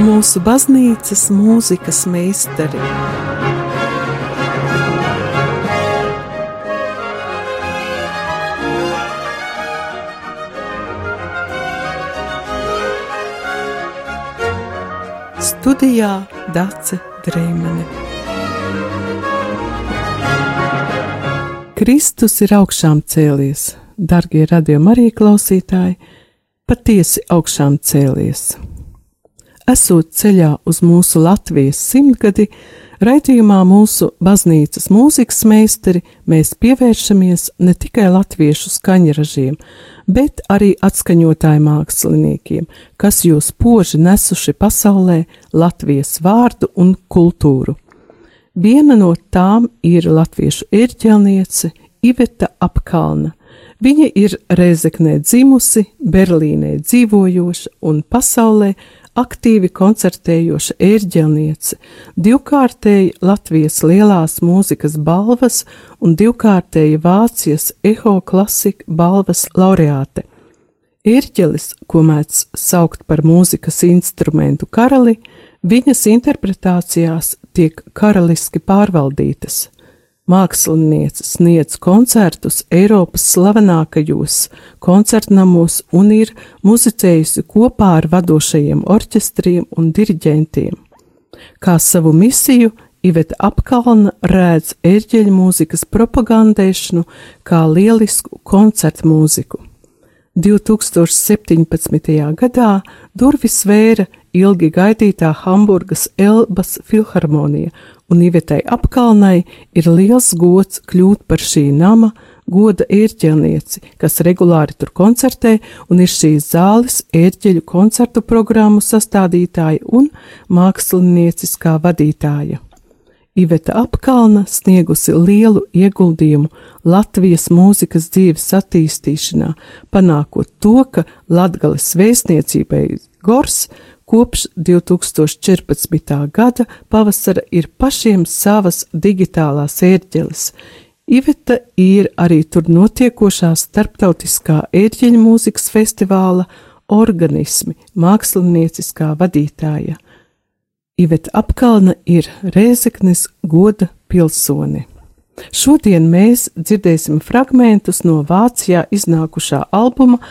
mūsu baznīcas mūzikas meistari. Studijā Dace Dreimane. Kristus ir augšām cēlies, darbie radījumi arī klausītāji, patiesi augšām cēlies esot ceļā uz mūsu Latvijas simtgadi, raidījumā mūsu baznīcas mūzikas meistari mēs pievēršamies ne tikai latviešu skaņražiem, bet arī atskaņotāju māksliniekiem, kas jūs poži nesuši pasaulē Latvijas vārdu un kultūru. Viena no tām ir latviešu ērģelniece Iveta Apkalna. Viņa ir Rezeknē dzimusi, Berlīnē dzīvojoša un pasaulē aktīvi koncertējoša ērģelniece, divkārtēji Latvijas lielās mūzikas balvas un divkārtēji Vācijas Eho klasika balvas laureāte. Ērģelis, ko mēdz saukt par mūzikas instrumentu karali, viņas interpretācijās tiek karaliski pārvaldītas. Māksliniece sniedz koncertus Eiropas slavenākajos koncertnamos un ir muzicējusi kopā ar vadošajiem orķestriem un diriģentiem. Kā savu misiju Iveta Apkalna rēdz ērģeļu mūzikas propagandēšanu kā lielisku koncertu mūziku. 2017. gadā durvis vēra ilgi gaidītā Hamburgas Elbas filharmonija un Ivetai apkalnai ir liels gods kļūt par šī nama goda ērģelnieci, kas regulāri tur koncertē un ir šīs zāles ērģeļu koncertu programmu sastādītāja un mākslinieciskā vadītāja. Iveta Apkalna sniegusi lielu ieguldījumu Latvijas mūzikas dzīves attīstīšanā, panākot to, ka Latgales vēstniecībai Gors kopš 2014. gada pavasara ir pašiem savas digitālās ērģeles. Iveta ir arī tur notiekošā starptautiskā ērģeļu mūzikas festivāla organismi mākslinieciskā vadītāja. Iveta Apkalna ir Rēzeknes goda pilsone. Šodien mēs dzirdēsim fragmentus no Vācijā iznākušā albuma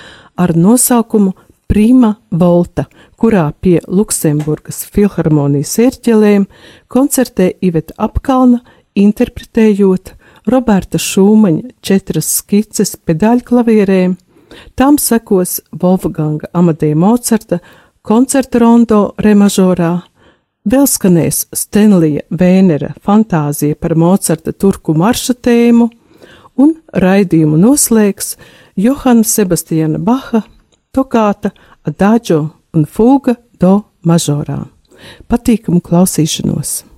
ar nosaukumu Prima Volta, kurā pie Luksemburgas filharmonijas ērķelēm koncertē Iveta Apkalna, interpretējot Roberta Šūmaņa četras skices pedaļklavierēm, tam sekos Wolfganga Amadeja Mocerta koncerta rondo remažorā, vēl skanēs Stenlija Vēnera fantāzija par Mocerta turku marša tēmu, un raidījumu noslēgs Johana Sebastiana Baha tokāta Adagio un Fuga do mažorā. Patīkamu klausīšanos!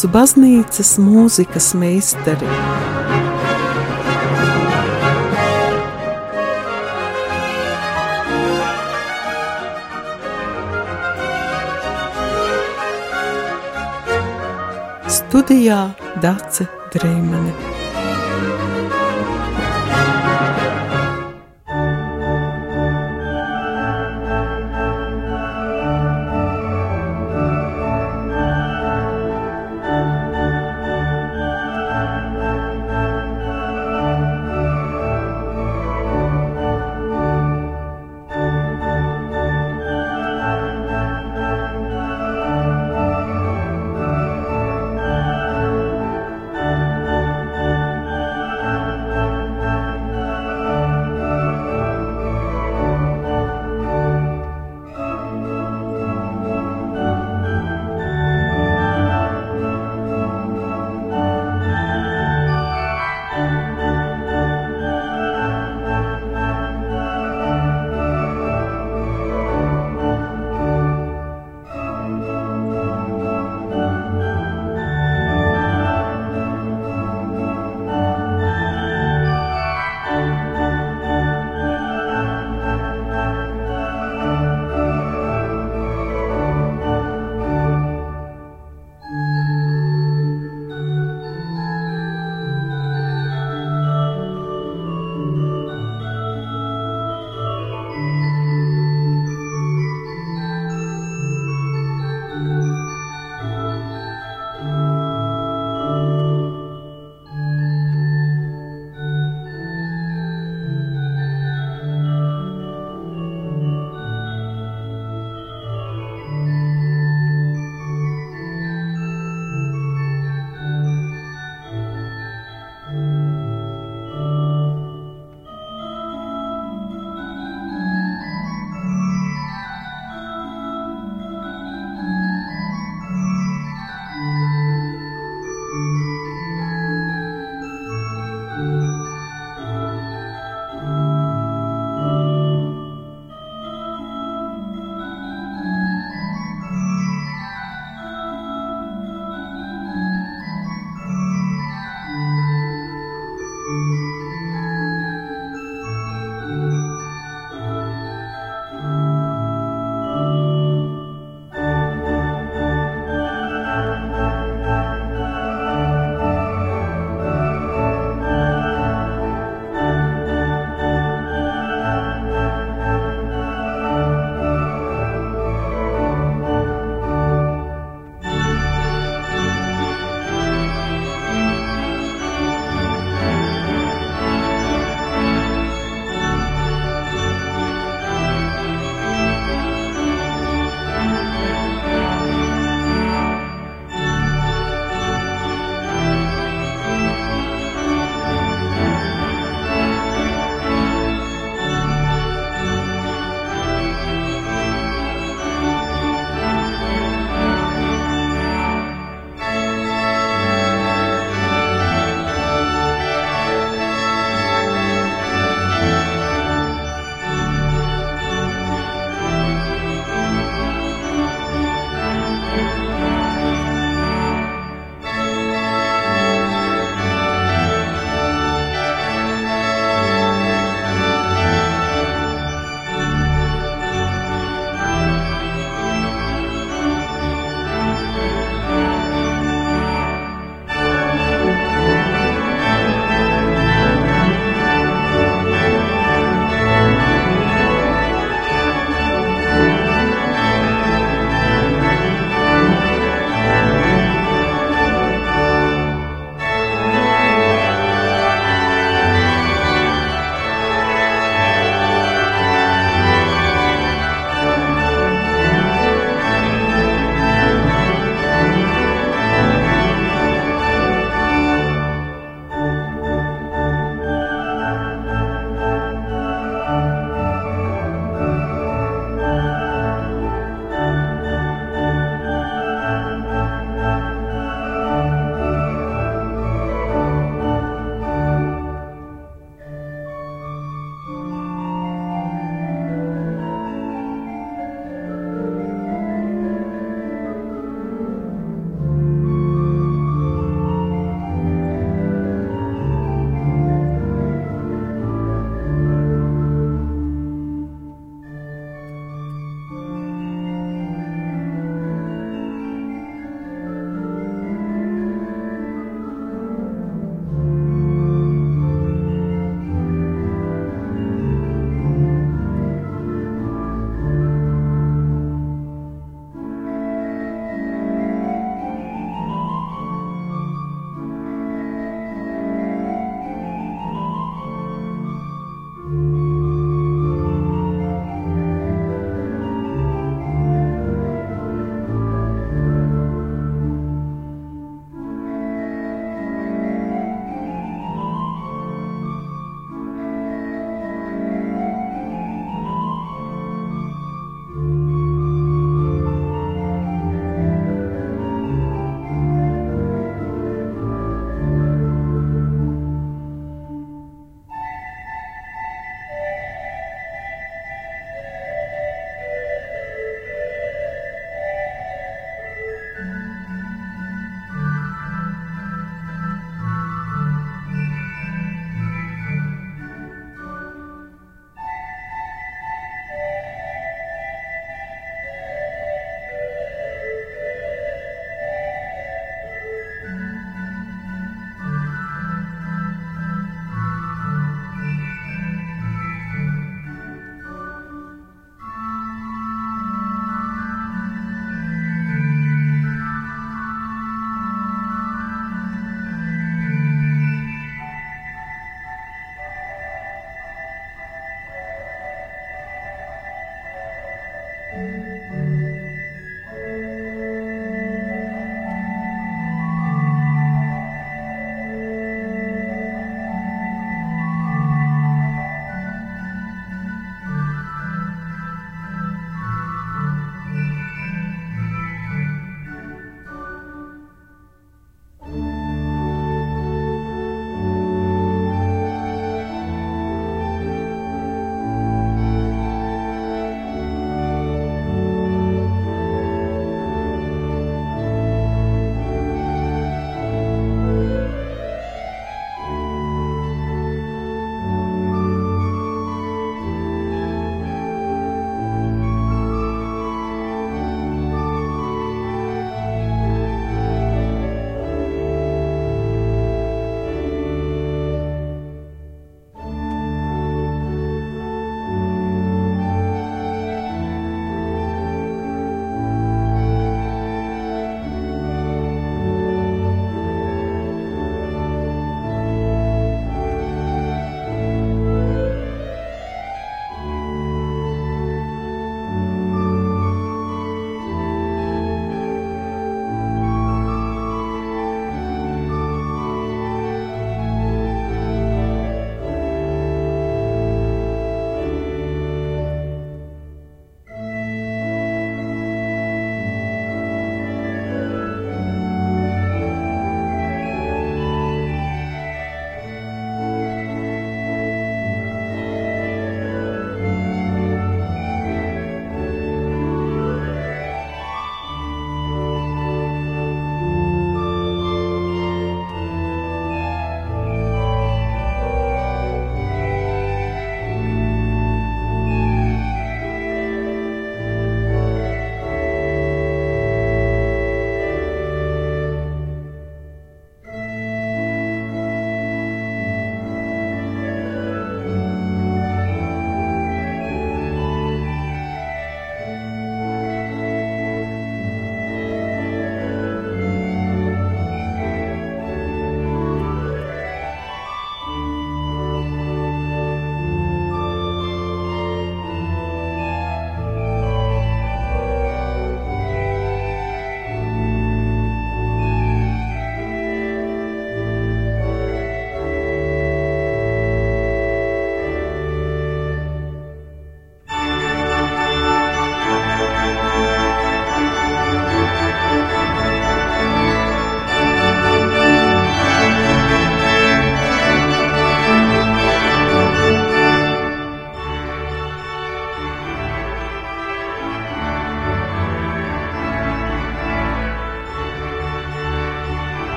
Mūsu baznīcas mūzikas meistari. Studijā Dace Dreimane.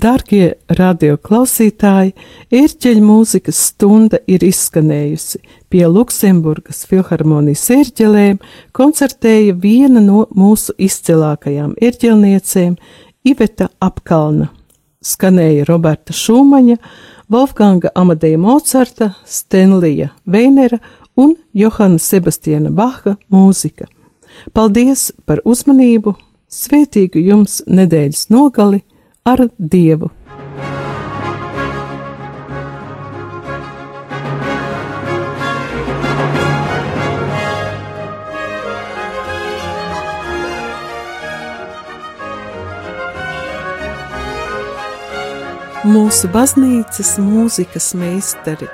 Darbie radioklausītāji, ērķeļa mūzikas stunda ir izskanējusi. Pie Luksemburgas filharmonijas ērģelēm koncertēja viena no mūsu izcilākajām ērģelniecēm - Iveta Apkalna. Skanēja Roberta Šūmaņa, Wolfganga Amadeja Mocarta, Stenlija Veinera un Johana Sebastiana Baha mūzika. Paldies par uzmanību! Svētīgu jums nedēļas nogali! Ar Dievu. Mūsu baznīcas mūzikas meistari